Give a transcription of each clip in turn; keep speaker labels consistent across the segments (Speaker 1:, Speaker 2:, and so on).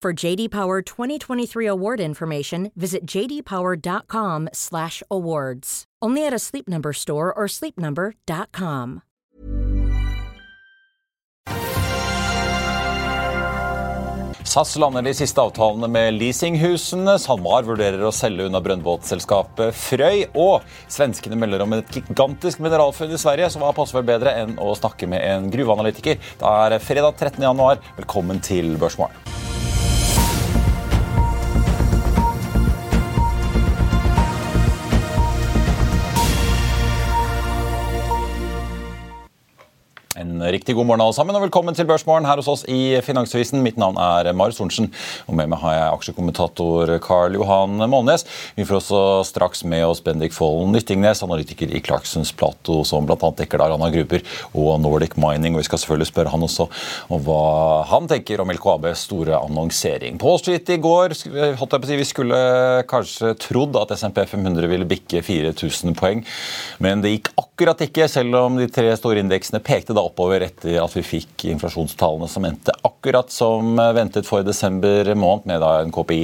Speaker 1: For JD Power 2023 award information, visit jdpower.com/awards. Only at a Sleep Number store or sleepnumber.com.
Speaker 2: SAS lander de siste avtalene med leasinghusene. SalMar vurderer å selge unna brønnbåtselskapet Frøy. Og svenskene melder om et gigantisk mineralfunn i Sverige, så hva passer vel bedre enn å snakke med en gruveanalytiker? Det er fredag 13. januar. Velkommen til Børsmorgen. En riktig god morgen alle sammen, og velkommen til Børsmorgen her hos oss i Finansavisen. Mitt navn er Marius Thorensen, og med meg har jeg aksjekommentator Karl Johan Målnes. Vi får også straks med oss Bendik Follen Nyttingnes, analytiker i Clarksons Plato, som bl.a. dekker der Arana Grupper og Nordic Mining. og Vi skal selvfølgelig spørre han også om hva han tenker om LKABs store annonsering. På Street i går holdt jeg på å si, vi skulle kanskje trodd at SMP 500 ville bikke 4000 poeng, men det gikk akkurat ikke, selv om de tre store indeksene pekte da oppover etter at vi fikk inflasjonstallene som endte akkurat som ventet for desember måned, med en KPI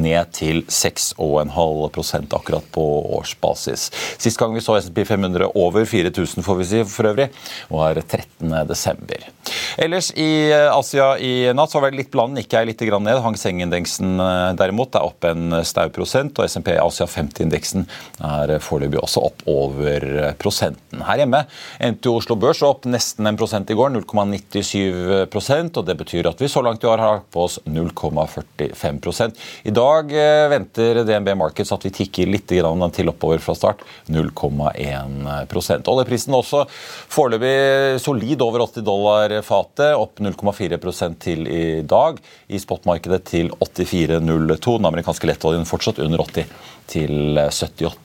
Speaker 2: ned til 6,5% akkurat på årsbasis. Sist gang vi så SMP 500 over 4000, får vi si for øvrig, var 13. Ellers i Asia i natt så var det litt bland, Nikkei litt ned. Hang Seng-indeksen derimot er opp en stau prosent, og SMP Asia 50-indeksen er foreløpig også opp over prosenten. Her hjemme endte Oslo Børs opp nesten en prosent i går, 0,97% og Det betyr at vi så langt i år har på oss 0,45 I dag eh, venter DNB Markets at vi tikker litt til oppover fra start, 0,1% Oljeprisen også foreløpig solid over 80 dollar fatet, opp 0,4 til i dag. I spotmarkedet til 84,02. Den amerikanske lettoljen fortsatt under 80 til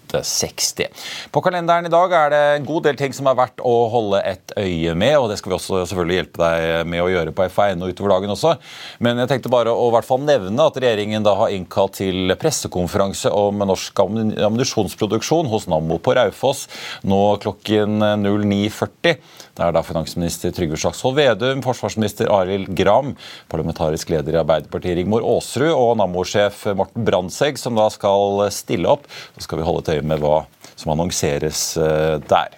Speaker 2: 78,60. På kalenderen i dag er det en god del ting som er verdt å holde et øye med, og det skal vi også selvfølgelig hjelpe deg med å gjøre på FA1 utover dagen også. Men jeg tenkte bare å hvert fall nevne at regjeringen da har innkalt til pressekonferanse om norsk ammunisjonsproduksjon hos Nammo på Raufoss nå klokken 09.40. Det er da finansminister Trygve Slagsvold Vedum, forsvarsminister Arild Gram, parlamentarisk leder i Arbeiderpartiet Rigmor Aasrud og Nammo-sjef Morten Brandtzæg som da skal stille opp. Så skal vi holde et øye med hva som annonseres eh, der.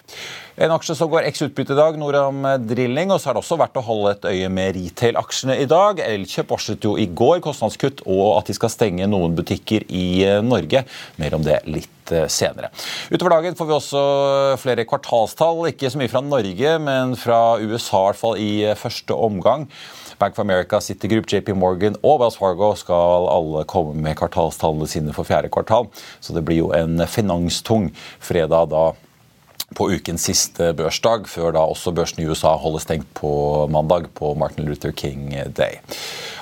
Speaker 2: En aksje som går eks utbytte i dag, Noram Drilling. Og så er det også verdt å holde et øye med retail-aksjene i dag. Elkjøp varslet jo i går kostnadskutt og at de skal stenge noen butikker i eh, Norge. Mer om det litt eh, senere. Utover dagen får vi også flere kvartalstall. Ikke så mye fra Norge, men fra USA i hvert fall i første omgang. Bank of America, Citigroup, JP Morgan og Wells Fargo skal alle komme med kvartalstallene sine for fjerde kvartal. Så det blir jo en finanstung fredag da på ukens siste børsdag, før da også børsen i USA holder stengt på mandag på Martin Luther King Day.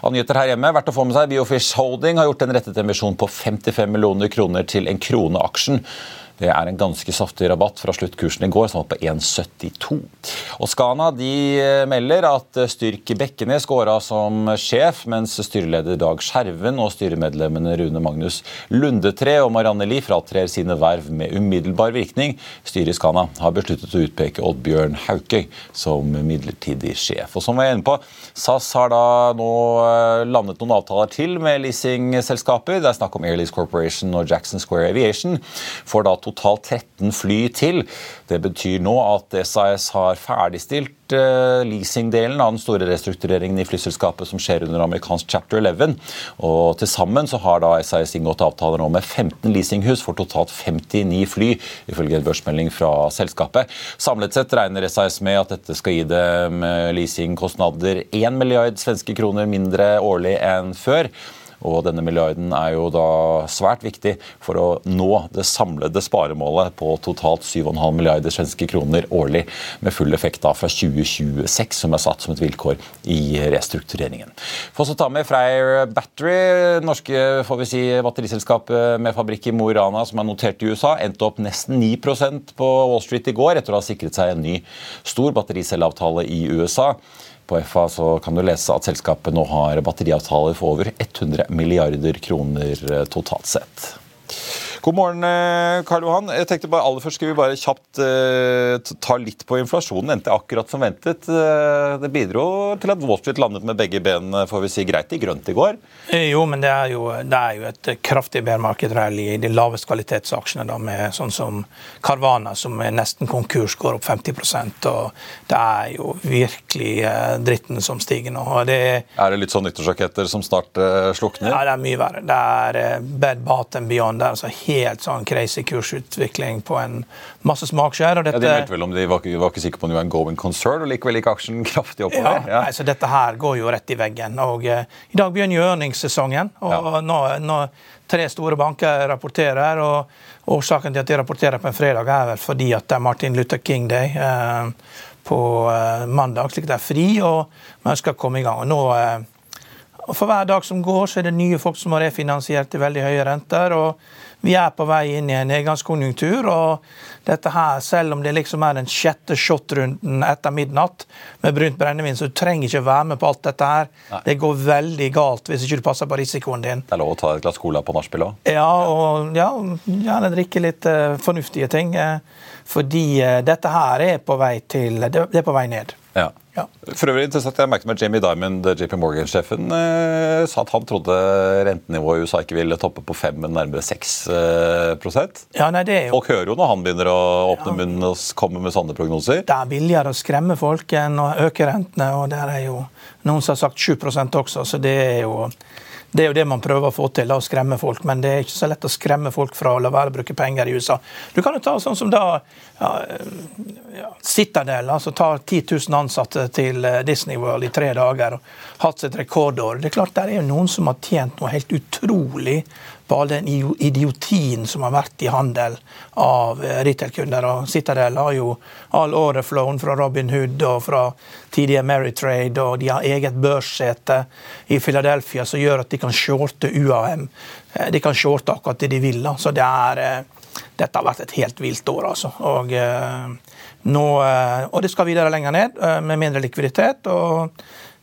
Speaker 2: Av nyheter her hjemme, verdt å få med seg, Biofish Holding har gjort en rettet emisjon på 55 millioner kroner til en krone aksjen. Det er en ganske saftig rabatt fra sluttkursen i går, som var på 1,72. Og Skana de eh, melder at Styrk Bekkenes går av som sjef, mens styreleder Dag Skjerven og styremedlemmene Rune Magnus Lundetre og Marianne Lie fratrer sine verv med umiddelbar virkning. Styret i Skana har besluttet å utpeke Oddbjørn Haukøy som midlertidig sjef. Og som vi er inne på, SAS har da nå eh, landet noen avtaler til med leasingselskaper. Det er snakk om Airlease Corporation og Jackson Square Aviation. For da totalt 13 fly til. Det betyr nå at SAS har ferdigstilt eh, leasingdelen av den store restruktureringen i flyselskapet som skjer under amerikansk chapter 11. Og Til sammen så har da SAS inngått avtaler nå med 15 leasinghus for totalt 59 fly, ifølge en børsmelding fra selskapet. Samlet sett regner SAS med at dette skal gi dem leasingkostnader 1 milliard svenske kroner mindre årlig enn før. Og denne milliarden er jo da svært viktig for å nå det samlede sparemålet på totalt 7,5 milliarder svenske kroner årlig, med full effekt da fra 2026, som er satt som et vilkår i restruktureringen. Få så ta med Freyr Battery, norske får vi si, batteriselskap med fabrikk i Mo i Rana som er notert i USA, endte opp nesten 9% på Wall Street i går etter å ha sikret seg en ny stor battericelleavtale i USA. På FA så kan du lese at selskapet nå har batteriavtaler for over 100 milliarder kroner eh, totalt sett. God morgen, eh, Karl Johan. Jeg tenkte bare aller først Skal vi bare kjapt uh, ta litt på inflasjonen? Endte akkurat som ventet. Uh, det bidro til at Wall Street landet med begge ben får vi si, greit i grønt i går?
Speaker 3: Jo, men det er jo, det er jo et kraftig bærmarkedrall i de laveste kvalitetsaksjene, da, med sånn som Carvana, som er nesten konkurs, går opp 50% og Det er jo virkelig uh, dritten som stiger nå. Det,
Speaker 2: er det litt sånn nyttårsraketter som snart slukner?
Speaker 3: Ja, det er mye verre. Det er bed, bath and beyond. Det er altså helt sånn crazy kursutvikling på en masse smakskjær.
Speaker 2: Dette... Ja, de meldte vel om de var var ikke sikre på om det var en going concern, og likevel gikk aksjen kraftig oppover.
Speaker 3: Ja, ja. Altså, dette her går jo rett i veggen. og uh, I dag begynner jo ørningssesongen og ja. nå, nå, tre store banker rapporterer. og Årsaken til at de rapporterer på en fredag, er vel fordi at det er Martin Luther King Day. Uh, på uh, mandag, slik at det er fri, og man skal komme i gang. Og nå og For hver dag som går, så er det nye folk som har refinansiert til veldig høye renter. og Vi er på vei inn i en nedgangskonjunktur. og dette her, Selv om det liksom er den sjette shot-runden etter midnatt med brunt brennevin, så du trenger ikke være med på alt dette her. Nei. Det går veldig galt hvis ikke du passer på risikoen din.
Speaker 2: Det er lov å ta et glass cola på nachspiel òg?
Speaker 3: Ja, og ja, gjerne drikke litt uh, fornuftige ting. Uh, fordi uh, dette her er på vei til Det, er på vei ned.
Speaker 2: Ja. Ja. For øvrig interessant, Jeg merket meg Jamie Diamond, JP Morgan-sjefen, eh, sa at han trodde rentenivået i USA ikke ville toppe på 5, men nærmere 6 eh,
Speaker 3: ja, nei, det er
Speaker 2: jo... Folk hører jo når han begynner å åpne ja. munnen og komme med sånne prognoser.
Speaker 3: Det er billigere å skremme folk enn å øke rentene, og det er jo noen som har sagt 7% også, så det er jo det er jo det man prøver å få til, å skremme folk. Men det er ikke så lett å skremme folk fra å la være å bruke penger i USA. Du kan jo ta sånn som da ja, Citadel, altså ta 10 000 ansatte til eh, Disney World i tre dager og hatt sitt rekordår. Det er klart Der er jo noen som har tjent noe helt utrolig på all den idiotien som har vært i handel av retailkunder. retail-kunder. Og Citadel har jo all orderflowen fra Robin Hood og fra tidligere Meritrade, og de har eget børssete i Philadelphia som gjør at de kan shorte UAM. Eh, de kan shorte akkurat det de vil. Så det er, eh, dette har vært et helt vilt år, altså. Og, nå, og det skal videre lenger ned, med mindre likviditet. og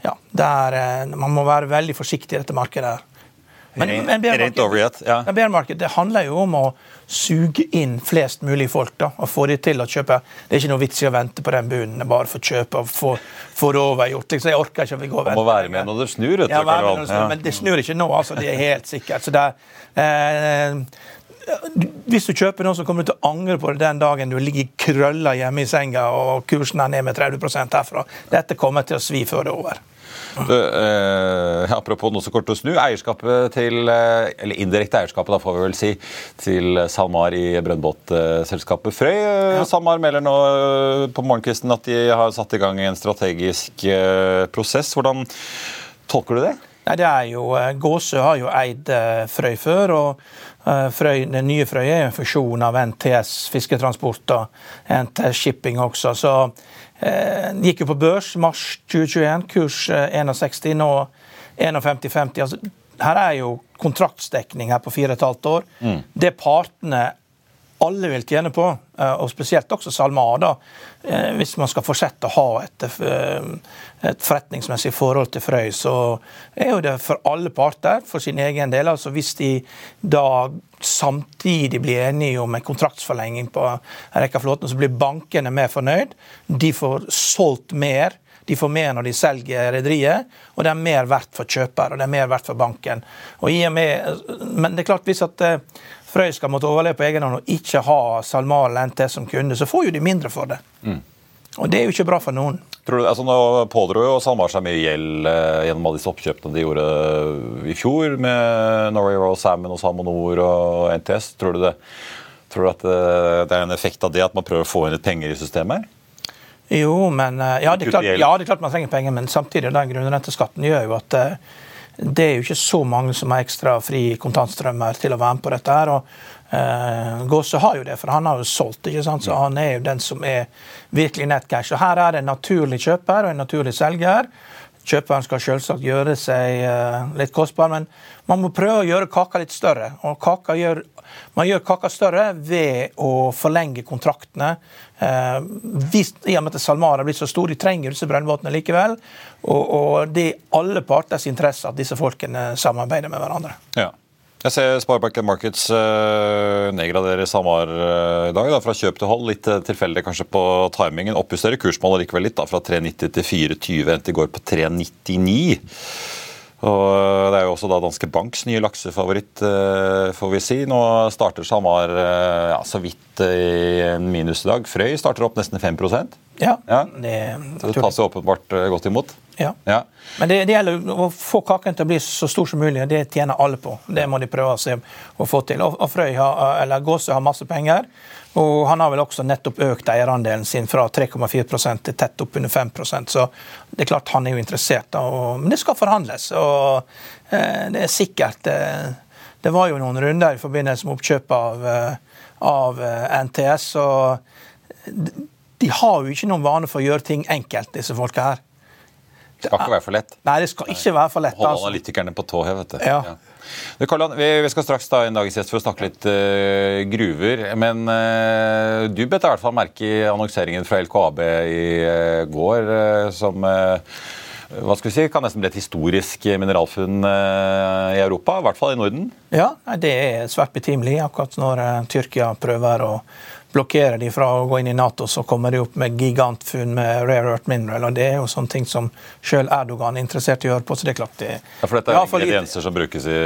Speaker 3: ja, er, Man må være veldig forsiktig i dette markedet. her.
Speaker 2: Men, men bear
Speaker 3: ja. bearmarked, det handler jo om å suge inn flest mulig folk da, og få de til å kjøpe. Det er ikke noe vits i å vente på den bunnen, bare få kjøpe og få, få det overgjort. Så jeg orker ikke å gå og vente.
Speaker 2: må være med når det snur.
Speaker 3: Ja, det snur Men det snur ikke nå, altså. Det er helt sikkert. Så det eh, hvis du kjøper noe, så kommer du til å angre på det den dagen du ligger krølla hjemme i senga og kursen er ned med 30% herfra. Dette kommer til å svi før det er over.
Speaker 2: Du, eh, apropos noe så kort å snu. Eierskapet til, eh, eller indirekte eierskapet, da får vi vel si, til SalMar i brønnbåtselskapet Frøy. Ja. SalMar melder nå eh, på morgenkvisten at de har satt i gang en strategisk eh, prosess. Hvordan tolker du det?
Speaker 3: Nei, det er jo, Gåsø har jo eid Frøy før. og Frøy, Den nye Frøy er en fusjon av NTS fisketransport og NTS Shipping også. så Eh, gikk jo på børs mars 2021, kurs 61, eh, nå 51,50. Altså, her er jo kontraktsdekning her på fire og et halvt år. Mm. Det partene alle vil tjene på, eh, og spesielt også SalMar, da, eh, hvis man skal fortsette å ha et, eh, et, forretningsmessig forhold til Frøy, så er jo det for alle parter, for sin egen del. altså Hvis de da samtidig blir enige om en kontraktsforlenging på en rekke av flåtene, så blir bankene mer fornøyd. De får solgt mer. De får mer når de selger rederiet, og det er mer verdt for kjøper og det er mer verdt for banken. Og i og med, Men det er klart hvis at Frøy skal måtte overleve på egen hånd og ikke ha SalMar eller NT som kunde, så får jo de mindre for det. Mm. Og det er jo ikke bra for noen.
Speaker 2: Tror du, altså Nå pådro jo SalMar seg mye gjeld eh, gjennom alle disse oppkjøpene de gjorde i fjor med Norway Royal Salmon og Salmonor og NTS. Tror du, det, tror du at det, eh, er en effekt av det at man prøver å få inn litt penger i systemet? her?
Speaker 3: Jo, men eh, ja det, klart, ja, det er klart, man trenger penger, men samtidig den grunnrenteskatten gjør jo at det er jo ikke så mange som har ekstra fri kontantstrømmer til å være med på dette. her, og Uh, Gåse har jo det, for han har jo solgt, ikke sant? så han er jo den som er virkelig nettcash. Og Her er det en naturlig kjøper og en naturlig selger. Kjøperen skal selvsagt gjøre seg uh, litt kostbar, men man må prøve å gjøre kaka litt større. Og gjør, man gjør kaka større ved å forlenge kontraktene. Eh, hvis, I og med at SalMar er blitt så stor, de trenger disse brønnbåtene likevel. Og, og det er alle parters interesse at disse folkene samarbeider med hverandre.
Speaker 2: Ja. Jeg ser Sparebanken Markets uh, nedgraderer SalMar uh, i dag, da, fra kjøp til hold. Litt uh, tilfeldig kanskje på timingen. Oppjusterer kursmålet likevel litt, da, fra 3,90 til 4,20. Endte i går på 3,99. Og Det er jo også da Danske Banks nye laksefavoritt, får vi si. Nå starter SalMar ja, så vidt i minus i dag. Frøy starter opp nesten 5%
Speaker 3: Ja,
Speaker 2: ja. Det, det tas jo åpenbart godt imot.
Speaker 3: Ja. ja. Men det, det, gjelder å få kaken til å bli så stor som mulig. Det tjener alle på. Det må de prøve å, se, å få til. Og, og Frøy har, eller Gåse har masse penger. Og han har vel også nettopp økt eierandelen sin fra 3,4 til tett oppunder 5 Så det er klart han er jo interessert. Og, men det skal forhandles. Og eh, det er sikkert eh, Det var jo noen runder i forbindelse med oppkjøpet av, eh, av eh, NTS. og de har jo ikke noen vane for å gjøre ting enkelt, disse folka her.
Speaker 2: Det skal ikke være for lett.
Speaker 3: Nei, det skal ikke være for lett.
Speaker 2: Holde altså. analytikerne på tå her, vet du.
Speaker 3: Ja.
Speaker 2: ja. Vi, vi skal straks ta en dagens gjest for å snakke litt uh, gruver. Men uh, du bet i hvert fall merke i annonseringen fra LKAB i uh, går som hva skal vi si, kan nesten bli et historisk mineralfunn i Europa, i hvert fall i Norden?
Speaker 3: Ja, det er svært betimelig, akkurat når Tyrkia prøver å blokkerer de fra å gå inn i Nato, så kommer de opp med gigantfunn med rare earth mineral. og Det er jo sånne ting som selv Erdogan er interessert i å høre på. så det er klart det...
Speaker 2: Ja, For dette er ja, ingredienser som brukes i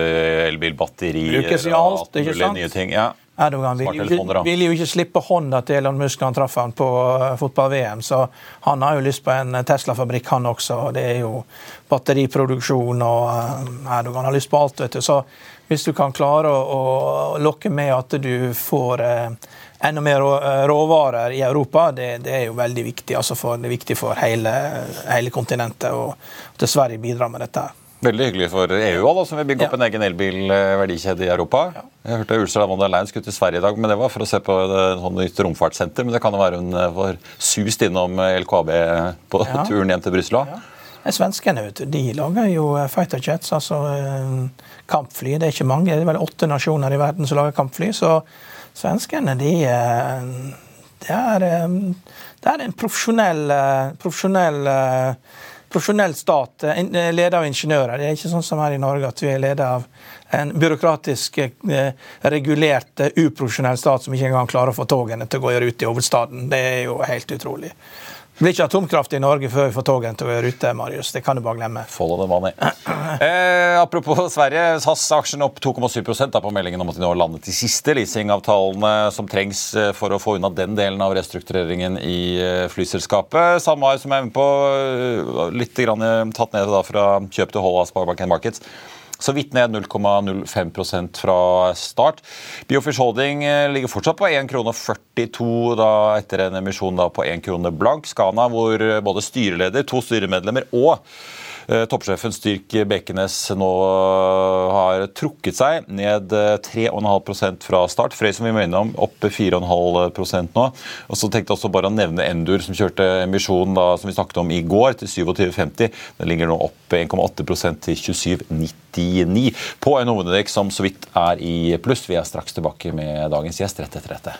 Speaker 2: elbilbatterier
Speaker 3: brukes i alt, ikke sant?
Speaker 2: Ja.
Speaker 3: Erdogan ville vil jo ikke slippe hånda til Elon Musk han traff han på uh, fotball-VM. Så han har jo lyst på en Tesla-fabrikk, han også. og Det er jo batteriproduksjon, og uh, Erdogan har lyst på alt. vet du. Så hvis du kan klare å, å lokke med at du får uh, enda mer eh, råvarer i Europa, det, det, er jo veldig viktig. Altså for, det er viktig for hele, hele kontinentet, og at Sverige bidrar med dette.
Speaker 2: Veldig hyggelig for EU da, som vil bygge opp ja. en egen elbilverdikjede i Europa. Ja. Jeg hørte Ursula von der Leyen skulle til Sverige i dag, men det var for å se på et sånn nytt romfartssenter. Men det kan jo være hun var eh, sust innom LKAB på ja. turen hjem til Brussel òg.
Speaker 3: Svenskene de lager jo eh, fighter jets, altså kampfly. Det er ikke mange, det er vel åtte nasjoner i verden som lager kampfly. så Svenskene, de eh, det er, eh, det er en profesjonell, eh, profesjonell, profesjonell stat, ledet av ingeniører. Det er ikke sånn som her i Norge, at vi er ledet av en byråkratisk regulert, uprofesjonell stat som ikke engang klarer å få togene til å gå ut i hovedstaden. Det er jo helt utrolig. Det blir ikke atomkraft i Norge før vi får togene til å være ute, Marius. Det kan du bare glemme.
Speaker 2: Follow the money. Eh, apropos Sverige. SAS-aksjen opp 2,7% på meldingen om at de nå har landet de siste leasingavtalene som trengs eh, for å få unna den delen av restruktureringen i eh, flyselskapet. SalMar, som er med på, eh, litt tatt ned fra kjøp til hold av Sparebanken Markets. Så vidt ned 0,05% fra start. Biofish Holding eh, ligger fortsatt på 1,42 da etter en emisjon på 1 krone blank. Skana, hvor både styreleder, to styremedlemmer og Eh, toppsjefen Styrk Bekenes nå eh, har trukket seg ned 3,5 eh, fra start. Frøy som vi må innom, opp 4,5% nå. Og så tenkte jeg også bare å nevne Endur, som kjørte emisjon da, som vi snakket om i går, til 27,50. Den ligger nå opp 1,8% til 27,99 på en hovedindeks som så vidt er i pluss. Vi er straks tilbake med dagens gjest rett etter dette.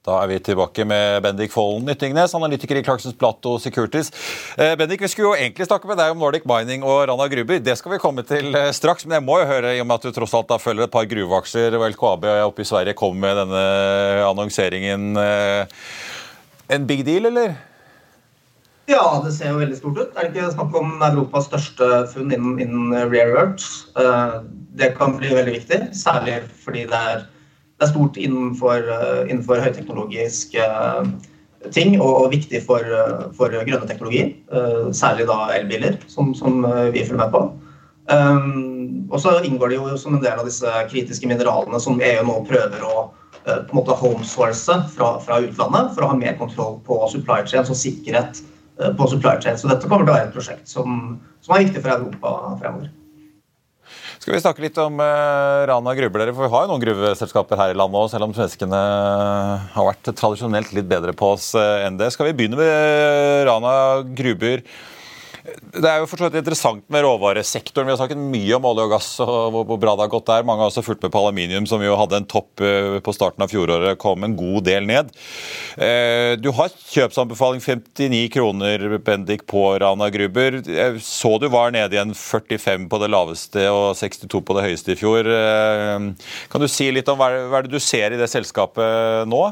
Speaker 2: Da er vi tilbake med Bendik Follen Nyttingnes, analytiker i Clarksons Plato Securities. Eh, Bendik, Vi skulle jo egentlig snakke med deg om Nordic Mining og Rana Gruber. Det skal vi komme til eh, straks, men jeg må jo høre, i og med at du tross alt da følger et par gruveaksjer, og LKAB oppe i Sverige kom med denne annonseringen. Eh, en big deal, eller?
Speaker 4: Ja, det ser jo veldig stort ut. Er det ikke snakk om Europas største funn innen, innen rare earth? Det kan bli veldig viktig, særlig fordi det er det er stort innenfor, eh, innenfor høyteknologiske eh, ting og, viktig for, eh, for, grønne teknologier. Særlig da elbiler, som, som vi følger med på. Og så inngår det jo som en del av disse kritiske mineralene som EU nå prøver å på en måte homesource fra, fra utlandet for å ha mer kontroll på supply chain, og sikkerhet på supply chain. Så dette kommer til å være et prosjekt som, som er viktig for Europa fremover.
Speaker 2: Skal vi snakke litt om uh, Rana Gruber? For vi har jo noen gruveselskaper her i landet òg, selv om svenskene har vært tradisjonelt litt bedre på oss uh, enn det. Skal vi begynne med Rana Gruber? Det er jo for interessant med råvaresektoren. Vi har snakket mye om olje og gass og hvor bra det har gått der. Mange har også fulgt med på aluminium, som jo hadde en topp eh, på starten av fjoråret. Kom en god del ned. Eh, du har kjøpsanbefaling 59 kroner, Bendik, på Rana Gruber. Jeg så du var nede igjen 45 på det laveste og 62 på det høyeste i fjor. Eh, kan du si litt om hva er det du ser i det selskapet nå?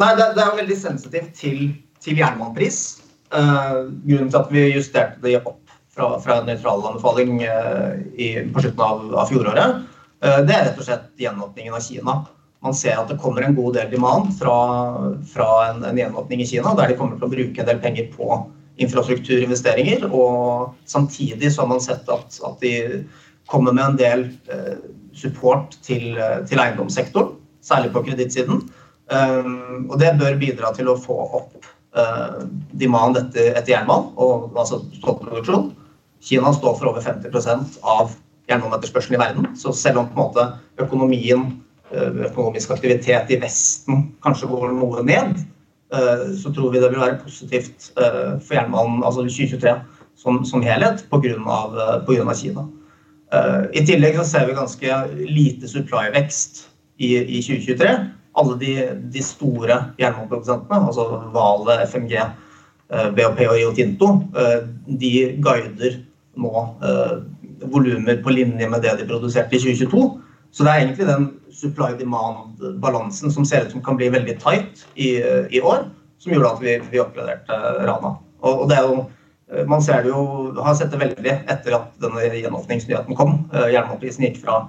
Speaker 4: Nei, det, er jo veldig sensitivt til, til jernbanepris. Uh, grunnen til at vi justerte det opp fra, fra en nøytral anbefaling uh, i, på slutten av, av fjoråret, uh, det er rett og slett gjenåpningen av Kina. Man ser at det kommer en god del demand fra, fra en, en gjenåpning i Kina, der de kommer til å bruke en del penger på infrastrukturinvesteringer. Og samtidig så har man sett at, at de kommer med en del support til, til eiendomssektoren, særlig på kredittsiden. og det bør bidra til å få opp demand etter, etter jernbanen, og altså stålproduksjon. Kina står for over 50% av jernbaneetterspørselen i verden. Så selv om på en måte økonomien, uh, økonomisk aktivitet i Vesten kanskje går noe ned, uh, så tror vi det vil være positivt for jernbanen altså 2023 som, som helhet pga. Kina. I tillegg så ser vi ganske lite supply-vekst i, i 2023 alle de, de store jernbaneprodusentene, altså Vale, FMG, eh, BHP og Rio Tinto, eh, de guider nå eh, volumer på linje med det de produserte i 2022. Så det er egentlig den supply-demand-balansen som ser ut som kan bli veldig tight i, i år, som gjorde at vi, vi oppgraderte Rana. Og, og, det er jo man ser det jo, har sett det veldig etter at denne gjenåpningsnyheten kom. Jernbaneprisen gikk fra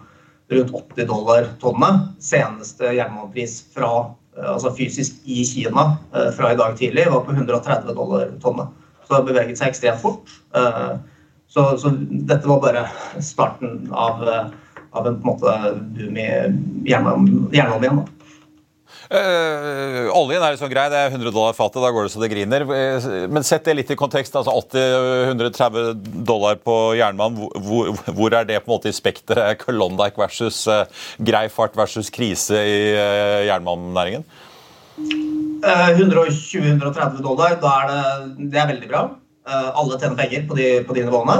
Speaker 4: rundt 80 dollar tonnet. Seneste jernbanepris fra, eh, altså fysisk i Kina eh, fra i dag tidlig var på 130 dollar tonnet. Så det har beveget seg ekstremt fort. Eh, så, så dette var bare starten av, av en, en måte boom i jernbanen igjen.
Speaker 2: Uh, oljen er liksom grei, det er 100 dollar fatet, da går det så det griner. Eh, men sett det litt i kontekst. altså 80-130 dollar på jernmann, hvor, hvor, er det på en måte i spekteret? Klondyke versus uh, grei fart versus krise i uh, jernmalmnæringen?
Speaker 4: 120-130 dollar, da er det, det er veldig bra. alle tjener penger på de, på de nivåene.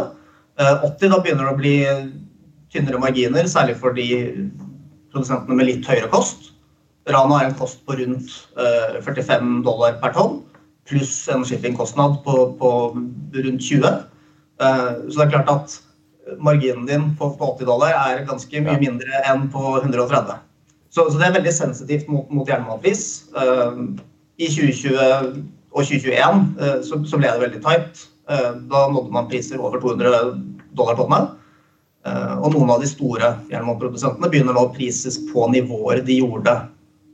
Speaker 4: 80, da begynner det å bli tynnere marginer, særlig for de produsentene med litt høyere kost. Rana har en kost på rundt 45 eh, dollar per tonn, pluss en shippingkostnad på, på rundt 20. Eh, så det er klart at marginen din på, 80 dollar er ganske mye mindre enn på 130. Så, så det er veldig sensitivt mot, mot jernmalmpris. Eh, I 2020 og 2021 så, så ble det veldig tight. Da nådde man priser over 200 dollar tonnet. Og noen av de store jernbaneprodusentene begynner nå å prises på nivåer de gjorde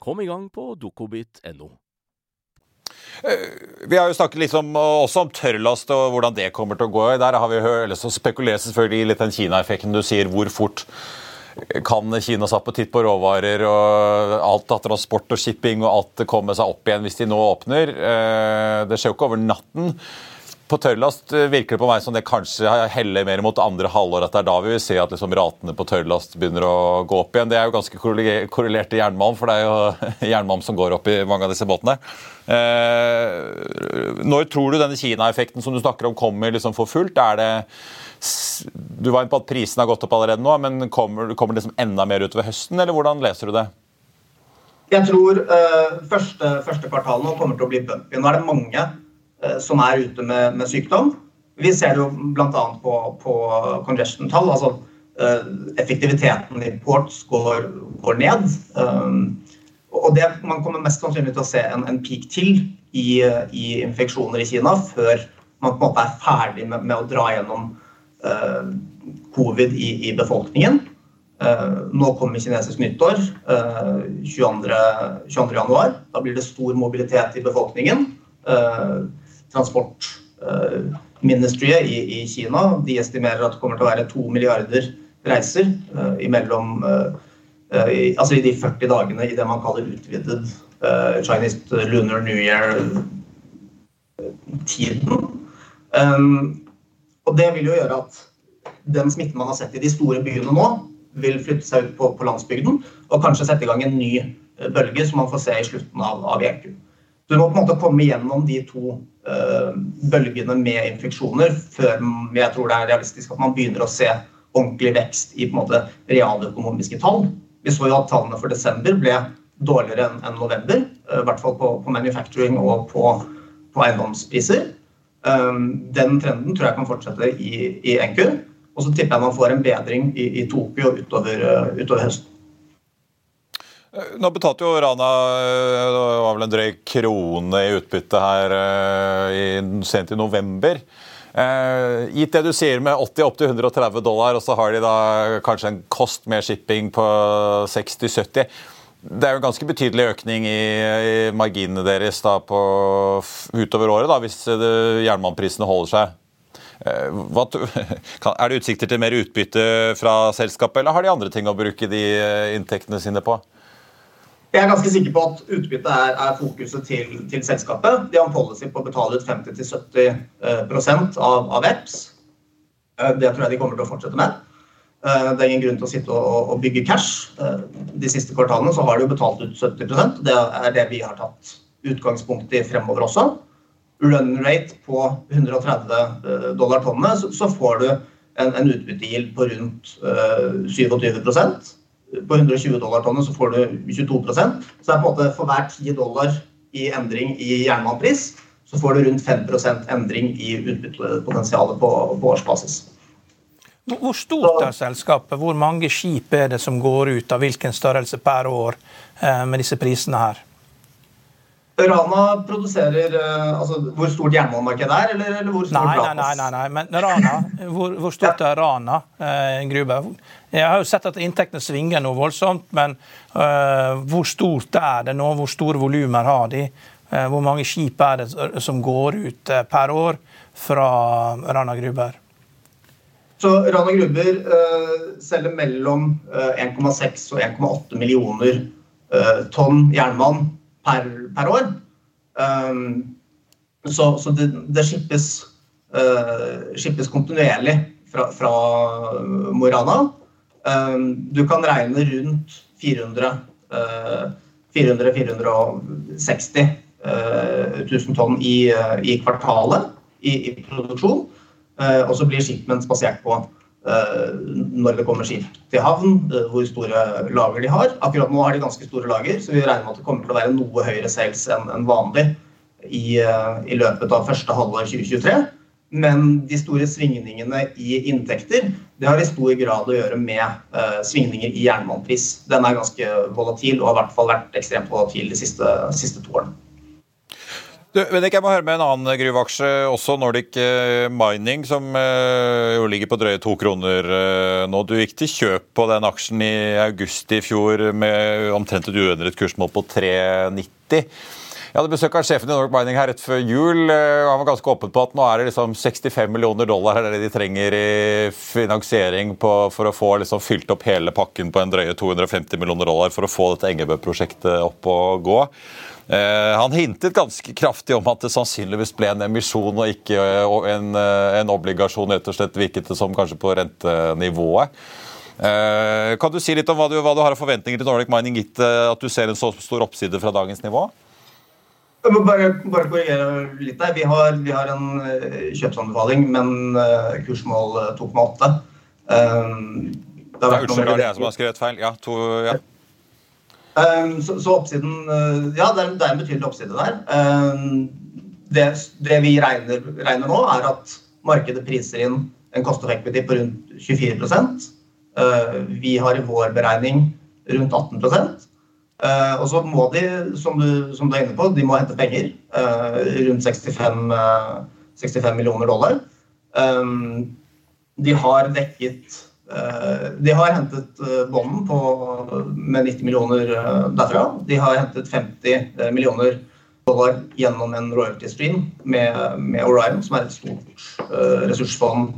Speaker 5: Kom i gang på dokobit.no.
Speaker 2: Vi har jo snakket liksom også om tørrlast og hvordan det kommer til å gå. Der har vi hørt, så spekulerer selvfølgelig litt den Kina-effekten du sier. Hvor fort kan Kina satt på råvarer og alt av transport og shipping og alt komme seg opp igjen hvis de nå åpner? Eh, det skjer jo ikke over natten. På tørrlast virker det på meg som det kanskje heller mer mot andre halvår. At det er da vi vil se at liksom ratene på tørrlast begynner å gå opp igjen. Det er jo ganske korrelert til jernmalm, for det er jo jernmalm som går opp i mange av disse båtene. Eh, når tror du denne Kina-effekten som du snakker om kommer liksom for fullt? Er det du var inne på at prisen har gått opp allerede nå, men kommer, kommer det liksom enda mer utover høsten, eller hvordan leser du det?
Speaker 4: Jeg tror uh, første, første kvartal nå kommer til å bli bumpy. Nå er det mange som er ute med, med, sykdom. Vi ser det jo bl.a. på, på congestion-tall. altså uh, Effektiviteten i ports går, går ned. Um, og det, Man kommer mest sannsynlig til å se en, en peak til i, i, infeksjoner i Kina før man på en måte er ferdig med, med å dra gjennom Eh, covid i, i befolkningen. Uh, nå kommer kinesisk nyttår 22. Eh, 22. januar. Da blir det stor mobilitet i befolkningen. Transportministeriet i, i Kina de estimerer at det kommer til å være to milliarder reiser imellom altså i de 40 dagene i det man kaller utvidet Chinese lunar new year-tiden. Um, og det vil jo gjøre at den smitten man har sett i de store byene nå, vil flytte seg ut på, på landsbygden og kanskje sette i gang en ny eh, bølge som man får se i slutten av, av EQ. Du må på en måte komme gjennom de to uh, bølgene med infeksjoner før jeg tror det er realistisk at man begynner å se ordentlig vekst i på en måte realøkonomiske tall. Vi så jo at tallene for desember ble dårligere enn en november, uh, i hvert fall på, på manufacturing og på, på eiendomspriser. Um, den trenden tror jeg kan fortsette i, i NQ. Og så tipper jeg man får en bedring i, i Tokyo utover, uh, utover høsten.
Speaker 2: Eh, nå betalte jo Rana eh, det var vel en drøy krone i utbytte her i, sent i november. Eh, gitt det du sier med 80 opp til 130 dollar, og så har de da kanskje en kost med shipping på 60-70 det er jo en ganske betydelig økning i, i marginene deres da, på, utover året, da, hvis jernbaneprisene holder seg. Eh, hva, er det utsikter til mer utbytte fra selskapet, eller har de andre ting å bruke de eh, inntektene sine på?
Speaker 4: Jeg er ganske sikker på at utbyttet er, er fokuset til, til, selskapet. De har en policy på å betale ut 50-70 eh, av, av EPS. Det tror jeg de kommer til å fortsette med. Eh, det er ingen grunn til å sitte og, og bygge cash. Eh, de siste kvartalene så har de jo betalt ut 70% Det er det vi har tatt utgangspunkt i fremover også. Run rate på 130 eh, dollar tonnet, så, får du en, en utbyttegild på rundt 27 På 120 dollar tonnet så får du 22% Så det er på en måte for hver 10 dollar i endring i jernbanepris, så får du rundt 5% endring i utbyttepotensialet på, på årsbasis.
Speaker 3: Hvor stort er selskapet? Hvor mange skip er det som går ut av hvilken størrelse per år eh, med disse prisene her?
Speaker 4: Rana produserer eh, altså Hvor stort jernbanemarkedet er, eller, eller hvor stort
Speaker 3: nei, nei, nei, nei, men Rana, hvor, hvor stort er Rana eh, Gruber? Jeg har jo sett at inntektene svinger noe voldsomt, men eh, hvor stort er det nå? Hvor store volumer har de? Eh, hvor mange skip er det som går ut uh, per år fra Rana Gruber?
Speaker 4: Så Rana Gruber uh, selger mellom uh, eh, 1,6 og 1,8 millioner tonn jernmalm per, per år. Så, så det, det skippes, skippes kontinuerlig fra, fra Mo i Rana. Du kan regne rundt 400 400-460 000 tonn i, i kvartalet i, i produksjon. Og så blir shipments basert på når det kommer skip til havn, eh, hvor store lager de har. Akkurat nå har de ganske store lager, så vi regner med at det kommer til å være noe høyere sales enn vanlig i, i løpet av første halvår 2023. Men de store svingningene i inntekter det har i stor grad å gjøre med uh, svingninger i jernbanepris. Den er ganske volatil og har i hvert fall vært ekstremt volatil de siste, siste to årene.
Speaker 2: Du, Venik, jeg må høre med en annen gruveaksje, også Nordic eh, Mining, som uh, jo ligger på drøye to kroner uh, nå. Du gikk til kjøp på den aksjen i august i fjor med omtrent et uendret kursmål på 3,90. Jeg hadde besøk av sjefen i Nordic Mining her rett før jul. og Han var ganske åpen på at nå er det liksom 65 millioner dollar er det de trenger i finansiering på, for å få liksom fylt opp hele pakken på en drøye 250 millioner dollar for å få dette Engebø-prosjektet opp og gå. Eh, han hintet ganske kraftig om at det sannsynligvis ble en emisjon og ikke en, eh, en obligasjon, rett og slett virket det som kanskje på rentenivået. Eh, kan du si litt om hva du, hva du har av forventninger til Nordic Mining, gitt at du ser en så stor oppside fra dagens nivå?
Speaker 4: Jeg må bare, bare korrigere litt der. Vi har, vi har en kjøpsanbefaling, men kursmål 2,8.
Speaker 2: Det er Unnskyld, det er jeg som har skrevet feil. Ja, to, ja.
Speaker 4: Um, så, så, oppsiden eh, Ja, det er, det er, en betydelig oppside der. Um, det, det vi regner, regner, nå, er at markedet priser inn en equity på rundt 24% ehm, Vi har i vår beregning rundt 18 og så må de, som du, som du, er inne på, de må hente penger. Rundt 65, 65 millioner dollar. De har dekket de har hentet bånden med 90 millioner derfra. De har hentet 50 millioner dollar gjennom en royalty stream med, med Orion, som er et stort uh, ressursfond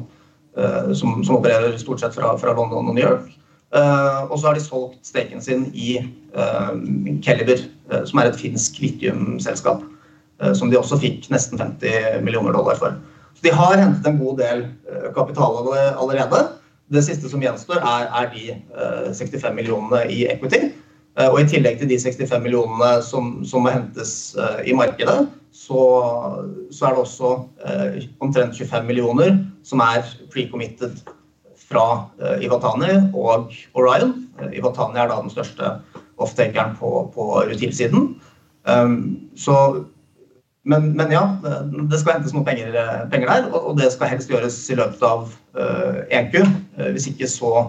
Speaker 4: uh, som, som, opererer stort sett fra, fra London og New York. Uh, og så har de solgt steken sin i Keliber, som er et finsk litiumselskap. som de også fikk nesten 50 millioner dollar for. Så de har hentet en god del kapital allerede. Det siste som gjenstår, er, er de uh, eh, 65 millionene i equity. Uh, og I tillegg til de 65 millionene som, som må hentes uh, i markedet, så, så, er det også omtrent 25 millioner som er pre-committed fra Ivatani og Orion. Ivatani er da den største offtakeren på, på rutilsiden. Um, så men, men, ja, det skal hentes noen penger, penger, der, og det skal helst gjøres i løpet av uh, eh, 1Q. Eh, hvis ikke så,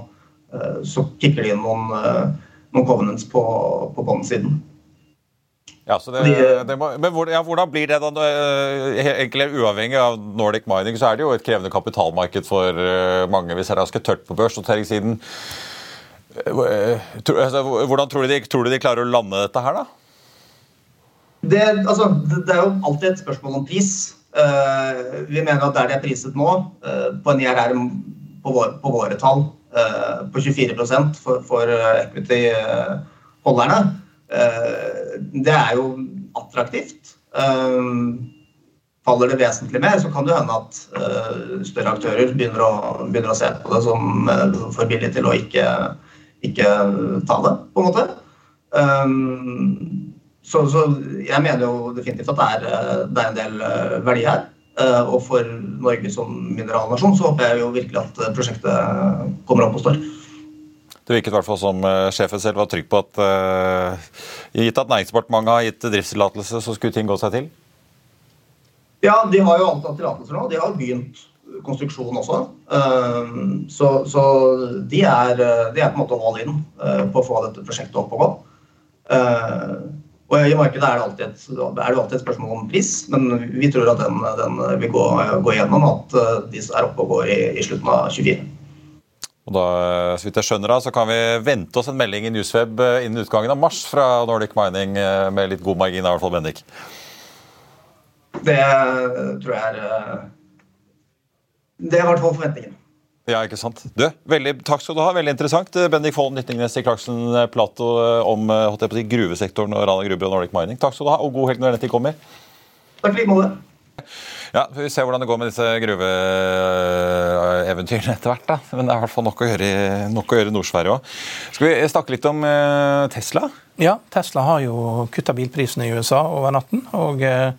Speaker 4: uh, så kicker de inn noen, noen covenants på, på båndsiden.
Speaker 2: Ja, det, det må, men hvor, ja, hvordan blir det da? Egentlig Uavhengig av Nordic Mining så er det jo et krevende kapitalmarked for mange. Hvis det er ganske tørt på børsnoteringssiden. Altså, hvordan tror du, de, tror du de klarer å lande dette her, da?
Speaker 4: Det, altså, det, er jo alltid et spørsmål om pris. Vi mener at der de er priset nå, på en IRR på, vår, på våre tall, på 24% for, for equity-holderne, det er jo attraktivt. faller det vesentlig mer, så kan det hende at større aktører begynner å, begynner å, se på det som for billig til å ikke, ikke ta det, på en måte. Så, så, jeg mener jo definitivt at det er, eh, det er en del eh, verdi her. Eh, og for Norge som mineralnasjon så håper jeg jo virkelig at prosjektet kommer opp og står.
Speaker 2: Det virket i hvert fall som sjefen selv var trygg på at uh, gitt at Næringsdepartementet har gitt driftstillatelse, så skulle ting gå seg til?
Speaker 4: Ja, de har jo antatt tillatelser nå. De har begynt konstruksjonen også. Uh, så, så de, er, de, er, på en måte all in på å få dette prosjektet opp og gå. Og I markedet er det alltid et, det alltid et spørsmål om pris, men vi tror at den, den vil gå, gå gjennom, at eh, de er oppe og går i, i slutten av 24.
Speaker 2: Og da, så vidt jeg skjønner da, så kan vi vente oss en melding i Newsweb eh, innen utgangen av mars fra Nordic Mining eh, med litt god margin, i hvert fall, Bendik?
Speaker 4: Det tror jeg er Det er i hvert fall forventningen.
Speaker 2: Ja, ikke sant. Du, veldig, takk skal du ha. Veldig interessant. Bendik Follen, Nyttingnes i Clarkson Plato om si, gruvesektoren og Rana Gruber og Nordic Mining. Takk skal du ha, og god helg når den tid kommer.
Speaker 4: Takk i like måte.
Speaker 2: Ja, Vi ser hvordan det går med disse gruveeventyrene etter hvert. da. Men det er i hvert fall nok å gjøre, nok å gjøre i Nord-Sverige òg. Skal vi snakke litt om eh, Tesla?
Speaker 3: Ja, Tesla har jo kutta bilprisene i USA over natten. Og eh,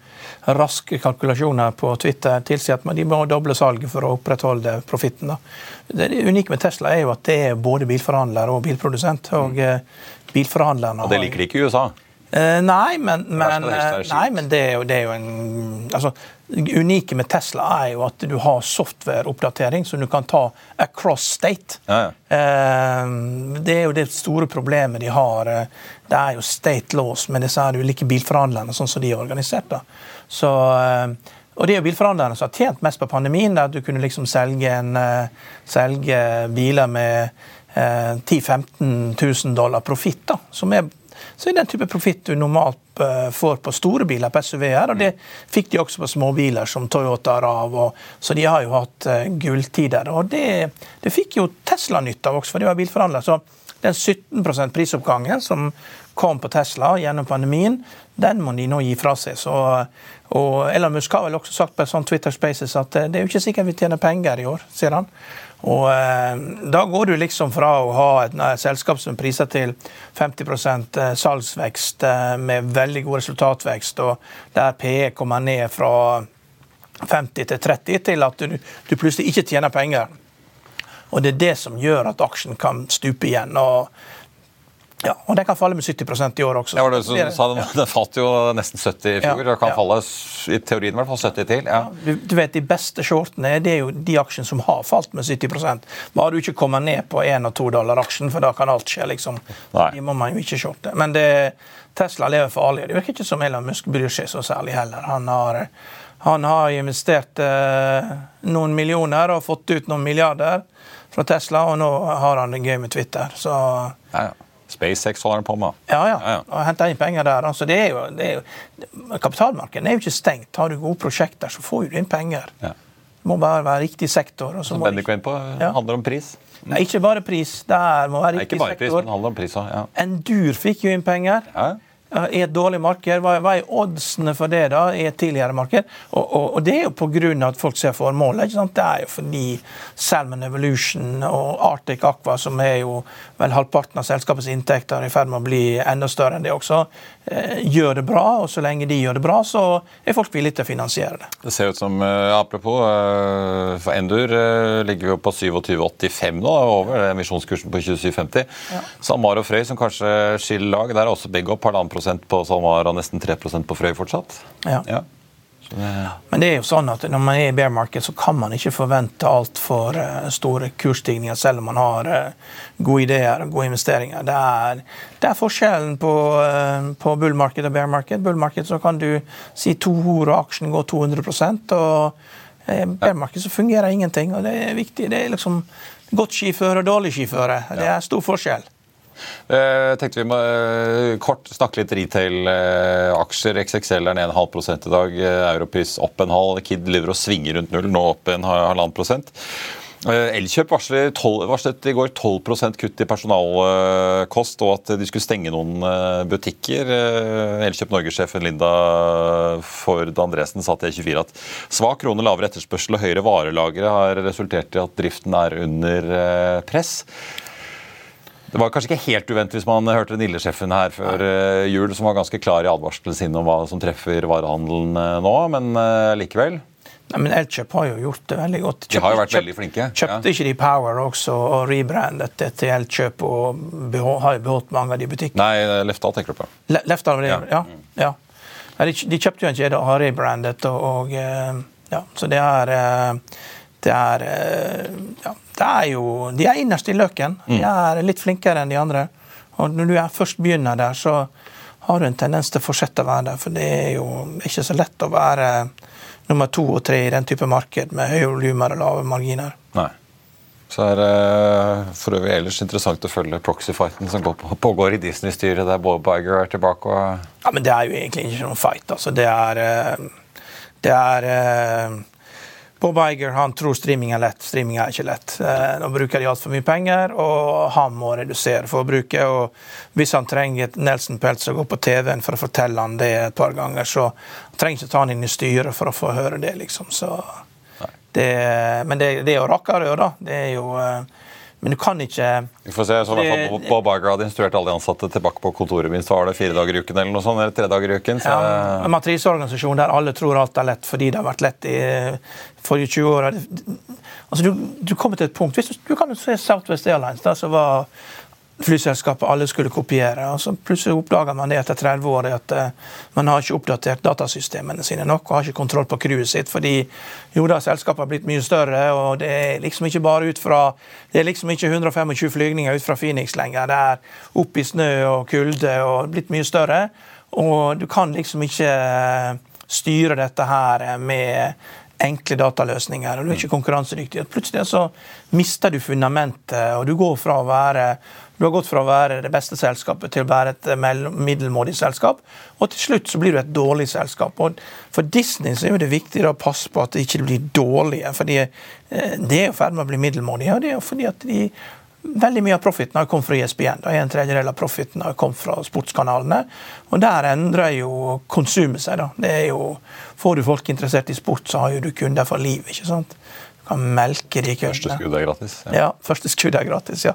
Speaker 3: raske kalkulasjoner på Twitter tilsier at de må doble salget for å opprettholde profitten. Det unike med Tesla er jo at det er både bilforhandler og bilprodusent. og eh, bilforhandlerne
Speaker 2: Og det liker de ikke i USA?
Speaker 3: Eh, nei, men, men, nei, men det, er jo, det er jo en altså, unike med Tesla er jo at du har software-oppdatering som du kan ta across state.
Speaker 2: Ja, ja.
Speaker 3: Eh, det er jo det store problemet de har. eh, Det er jo state laws med disse her ulike bilforhandlerne, sånn som de er organisert. da. Så, eh, og det er jo bilforhandlerne som har tjent mest på pandemien. der Du kunne liksom selge, en, eh, selge biler med eh, 10 000-15 000 dollar profitt. som er så er den type profitt du normalt eh, får på store biler på SUV-er. og Det fikk de også på småbiler som Toyota Rav. Og, så de har jo hatt uh, gulltider. og det, det, fikk jo Tesla nytte av også, for de var bilforhandler. Så den 17% prisoppgangen som kom på Tesla gjennom pandemien, den må de nå gi fra seg. Så, og Elon Musk har vel også sagt på et sånt Twitter Spaces at eh, det er jo ikke sikkert vi tjener penger i år, sier han. Og eh, Da går du liksom fra å ha et, et selskap som priser til 50 eh, salgsvekst eh, med veldig god resultatvekst, og der PE kommer ned fra 50 til 30, til at du, du plutselig ikke tjener penger. Og Det er det som gjør at aksjen kan stupe igjen. og ja, og Den kan falle med 70% i år også.
Speaker 2: Ja, var det som sa den, den falt jo nesten 70 i fjor. Ja, og kan ja. falle i teorien i hvert fall 70 til. Ja.
Speaker 3: Du, du, vet, De beste shortene det er jo de aksjene som har falt med 70% Bare du ikke kommer ned på 1 og 2 dollar aksjen, for da kan alt skje. liksom. Nei. De må man jo ikke shorte. Men det, Tesla lever farlig. Det virker ikke som Elon Musk bryr seg så særlig heller. Han har, han har investert eh, noen millioner og fått ut noen milliarder fra Tesla, og nå har han det gøy med Twitter. så...
Speaker 2: Ja, ja. SpaceX holder han på med.
Speaker 3: Ja, ja. ja, ja. og henter inn penger der. Altså, det er jo, det er jo, kapitalmarkedet er jo ikke stengt. Har du gode prosjekter, så får du inn penger. Ja. Det må bare være riktig sektor.
Speaker 2: Som Bendik var inne på, ja. handler om pris.
Speaker 3: Nei, ikke bare pris. Det må være riktig sektor. Ikke bare pris,
Speaker 2: men det handler om pris også, ja.
Speaker 3: Endur fikk jo inn penger. Ja i et dårlig marked. Hva, hva, er oddsene for det da i et tidligere marked? Og, og, og Det er jo pga. at folk ser formålet. ikke sant? Det er jo fordi Salmon Evolution og Arctic Aqua, som er jo vel halvparten av selskapets inntekter, er i ferd med å bli enda større enn det også, gjør det bra. Og så lenge de gjør det bra, så er folk villige til å finansiere det.
Speaker 2: Det ser ut som, uh, apropos, uh, for Endur ligger jo på 27,85 nå, over emisjonskursen på 27,50. Ja. SalMar og Frøy, som kanskje skiller lag, der er også begge opp halvannen på SalMar og nesten 3% på Frøy fortsatt.
Speaker 3: Ja. ja. Men det er jo sånn at når man er i bear market, så kan man ikke forvente altfor uh, store kursstigninger, selv om man har uh, gode ideer og gode investeringer. Det er, det er forskjellen på, uh, på bull market og bear market. Bull market så kan du si to ord og aksjen går 200 og bear market så fungerer ingenting. og Det er viktig. Det er liksom godt skiføre og dårlig skiføre. Det er stor forskjell.
Speaker 2: Eh, tenkte vi må eh, kort snakke litt retail-aksjer. XXL er ned en halv prosent i dag. Eh, Europris opp en halv. Kid lever og svinger rundt null, nå opp en halvannen prosent. Elkjøp varslet, varslet i går 12 kutt i personalkost, og at de skulle stenge noen butikker. Elkjøp Norge-sjefen Linda Ford Andresen sa til E24 at svak krone, lavere etterspørsel og høyere varelagre har resultert i at driften er under press. Det var kanskje ikke helt uventet hvis man hørte Nille-sjefen her før Nei. jul, som var ganske klar i advarselen sin om hva som treffer varehandelen uh, nå, men uh, likevel.
Speaker 3: Nei, men Elkjøp har jo gjort det veldig godt.
Speaker 2: Kjøpt, de har jo vært veldig flinke.
Speaker 3: Kjøpte ja. ikke de Power også og rebrandet det til Elkjøp og behold, har beholdt mange av de butikkene?
Speaker 2: Nei, Lefdal tenker du på.
Speaker 3: Le Lefdal, ja. ja. ja. De, de, kjøpte jo en kjede og har rebrandet, og, og ja, så det er det er ja, det er jo, De er innerst i løken. De mm. er litt flinkere enn de andre. Og Når du først begynner der, så har du en tendens til å fortsette å være der. For det er jo ikke så lett å være nummer to og tre i den type marked med høye volumer og lave marginer.
Speaker 2: Nei. Så er det for øvrig ellers interessant å følge proxy-fighten som pågår i Disney-styret, der Bob Iger er tilbake. og...
Speaker 3: Ja, Men det er jo egentlig ikke noen fight. altså. Det er, det er Bob Iger han tror streaming er lett. Streaming er ikke lett. Eh, nå bruker de altfor mye penger, og han må redusere forbruket. og Hvis han trenger Nelson Peltz å gå på TV-en for å fortelle han det et par ganger, så han trenger ikke ta han inn i styret for å få høre det, liksom. Så det, men det, det er jo rakkere, da. Det er jo eh, men du kan ikke
Speaker 2: Vi får se, så det, Bob Iger hadde instruert alle de ansatte tilbake på kontoret mitt, så var det fire dager i uken eller noe sånt, eller tre dager i uken. Så...
Speaker 3: Ja, en matriseorganisasjon der alle tror alt er lett fordi det har vært lett i forrige 20 år. Altså, du, du kommer til et punkt hvis Du, du kan se Southwest Airlines, der, som var flyselskapet alle skulle kopiere. og så Plutselig oppdager man det etter 30 år at uh, man har ikke oppdatert datasystemene sine nok og har ikke kontroll på crewet sitt. fordi jo da, selskapet har blitt mye større, og det er liksom ikke bare ut fra det er liksom ikke 125 flygninger ut fra Phoenix lenger. Det er opp i snø og kulde og blitt mye større. Og du kan liksom ikke eh, styre dette her med enkle dataløsninger, og du er ikke konkurransedyktig. Plutselig så mister du fundamentet, og du går fra å være du har gått fra å være det beste selskapet til å være et middelmådig selskap. Og til slutt så blir du et dårlig selskap. Og for Disney så er det viktig å passe på at det ikke blir dårlige. fordi De det er i ferd med å bli middelmådige. Og det er fordi at de, veldig mye av profiten har kommet fra ISBN. Da. En tredjedel av profiten har kommet fra sportskanalene. Og der endrer jo konsumet seg. da. Det er jo, Får du folk interessert i sport, så har jo du kunder for liv. ikke sant? Kan melke de kundene.
Speaker 2: Første skudd er gratis.
Speaker 3: Ja. ja, første skudd er gratis, ja.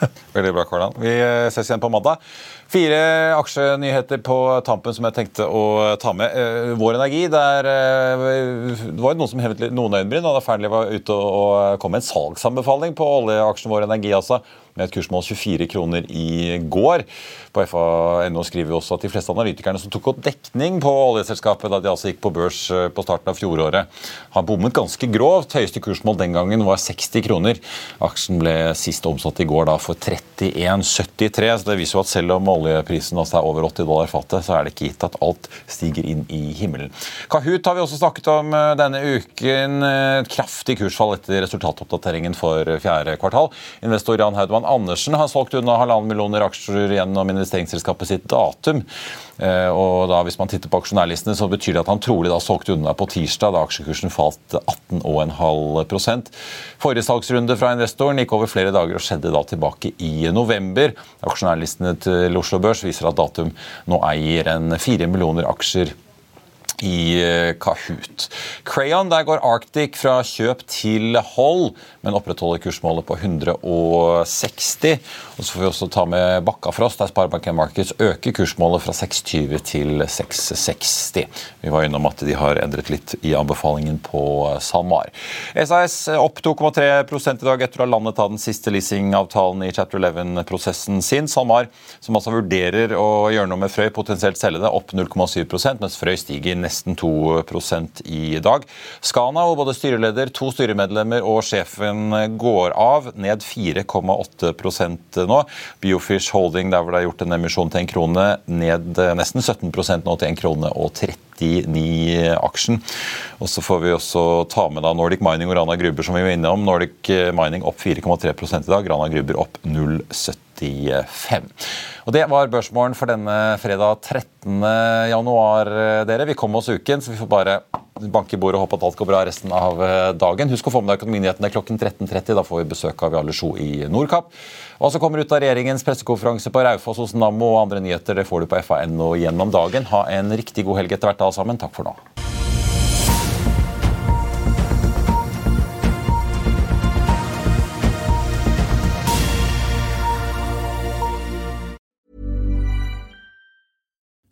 Speaker 2: Veldig bra, Karlan. Vi ses igjen på mandag. Fire aksjenyheter på tampen som jeg tenkte å ta med. Eh, Vår Energi, der eh, det var noen som hevet noen øyenbryn da Fearnley var ute og kom med en salgsanbefaling på oljeaksjen Vår Energi. altså med et kursmål 24 kroner i går. På FA.no skriver vi også at de fleste analytikerne som tok opp dekning på oljeselskapet da de altså gikk på børs eh, på starten av fjoråret, har bommet ganske grovt. Høyeste kursmål den gangen var 60 kroner. Aksjen ble sist omsatt i går da for 31,73. så Det viser jo at selv om oljeprisen altså er over 80 dollar fatet, så er det ikke gitt at alt stiger inn i himmelen. Kahoot har vi også snakket om eh, denne uken. Et kraftig kursfall etter resultatoppdateringen for fjerde kvartal. Investor Jan Haudmann Andersen har solgt unna halvannen millioner aksjer gjennom investeringsselskapet sitt Datum. Eh, og da Hvis man titter på aksjonærlistene, så betyr det at han trolig da solgte unna på tirsdag, da aksjekursen falt 18,5 Forrige salgsrunde fra investoren gikk over flere dager og skjedde da tilbake i november. Aksjonærlistene til Oslo Børs viser at Datum nå eier en fire millioner aksjer i eh, Kahoot. Crayon, der går Arctic fra kjøp til hold, men opprettholder kursmålet på 160. Og så får vi også ta med Bakkafrost, der Sparebanken Markets øker kursmålet fra 620 til 660. Vi var innom at de har endret litt i anbefalingen på SalMar. SAS opp 2,3 i dag etter å ha landet av den siste leasingavtalen i Chapter 11-prosessen sin. SalMar, som altså vurderer å gjøre noe med Frøy, potensielt selge det, opp 0,7% mens Frøy stiger ned nesten 2% i dag. Skana, og både styreleder, to styremedlemmer og sjefen går av, ned 4,8% nå. Biofish Holding, der hvor det er gjort en emisjon til en krone, ned nesten 17% nå til en krone og 39 aksjen. Og så får vi også ta med da Nordic Mining og Rana Gruber, som vi var inne om. Nordic Mining opp 4,3% i dag, Rana Gruber opp 0,70. 35. Og Det var børsmålen for denne fredag 13. januar, dere. Vi kom oss uken, så vi får bare banke i bordet og håpe at alt går bra resten av eh, dagen. Husk å få med deg Økonominyhetene klokken 13.30. Da får vi besøk av Jarle Sjo i Nordkapp. Hva som kommer ut av regjeringens pressekonferanse på Raufoss hos Nammo og andre nyheter, det får du på fa.no gjennom dagen. Ha en riktig god helg etter hvert, alle sammen. Takk for nå.